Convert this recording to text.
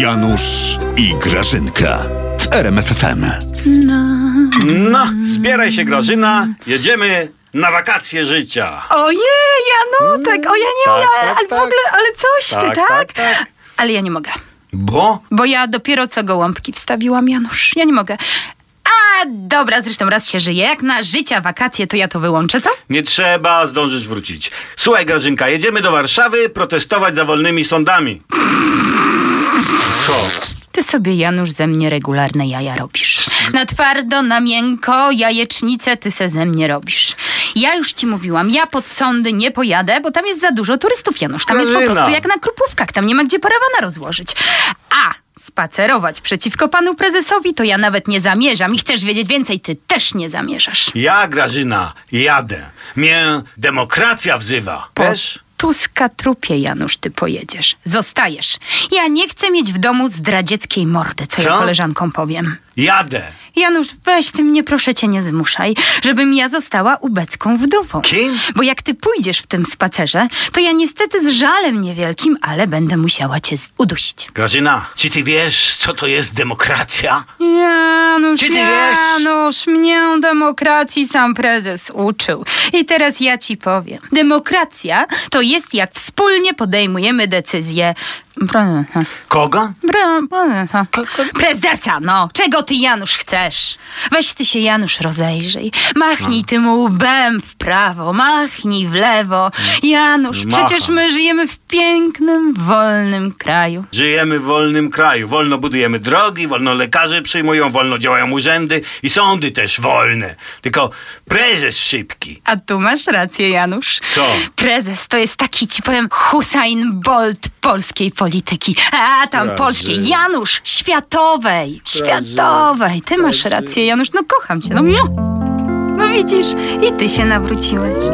Janusz i Grażynka w RMFFM. No, zbieraj się Grażyna, jedziemy na wakacje życia. Ojej, Janutek, o ja nie Tak, mogę, ale, tak, ale w tak. ogóle, ale coś ty, Tak, tak? tak. Ale ja nie mogę, Bo? bo ja dopiero co gołąbki wstawiłam, Janusz. Ja nie mogę. A dobra, zresztą raz się żyje. Jak na życia, wakacje, to ja to wyłączę, co? Nie trzeba, zdążysz wrócić. Słuchaj Grażynka, jedziemy do Warszawy protestować za wolnymi sądami. Co? Ty sobie, Janusz, ze mnie regularne jaja robisz. Na twardo, na miękko, jajecznicę ty se ze mnie robisz. Ja już ci mówiłam, ja pod sądy nie pojadę, bo tam jest za dużo turystów, Janusz. Tam jest po prostu jak na krupówkach, tam nie ma gdzie parawana rozłożyć. A spacerować przeciwko panu prezesowi to ja nawet nie zamierzam. I chcesz wiedzieć więcej, ty też nie zamierzasz. Ja, Grażyna, jadę. Mnie demokracja wzywa. Wiesz? Tuska trupie, Janusz, ty pojedziesz. Zostajesz. Ja nie chcę mieć w domu zdradzieckiej mordy, co, ja Co? koleżankom powiem. Jadę. Janusz, weź ty mnie, proszę cię, nie zmuszaj, żebym ja została ubecką wdową. Kim? Bo jak ty pójdziesz w tym spacerze, to ja niestety z żalem niewielkim, ale będę musiała cię udusić. Grażyna, czy ty wiesz, co to jest demokracja? Janusz, Czy ty wiesz? Janusz, mnie demokracji sam prezes uczył. I teraz ja ci powiem. Demokracja to jest jak wspólnie podejmujemy decyzję prezesa. Kogo? Pre- Prezesa. Prezesa, no. Czego ty, Janusz, chcesz? Weź ty się, Janusz, rozejrzyj. Machnij No. tym łbem w prawo, machnij w lewo. Janusz, Macham. przecież my żyjemy w pięknym, wolnym kraju. Żyjemy w wolnym kraju. Wolno budujemy drogi, wolno lekarze przyjmują, wolno działają urzędy i sądy też wolne. Tylko prezes szybki. A tu masz rację, Janusz. Co? Prezes to jest taki, ci powiem, Hussein Bolt polskiej polityki. A tam Grażyna. polskiej. Janusz, światowej. Światowej. Ty masz rację, Janusz. No kocham cię. No, no widzisz, i ty się nawróciłeś.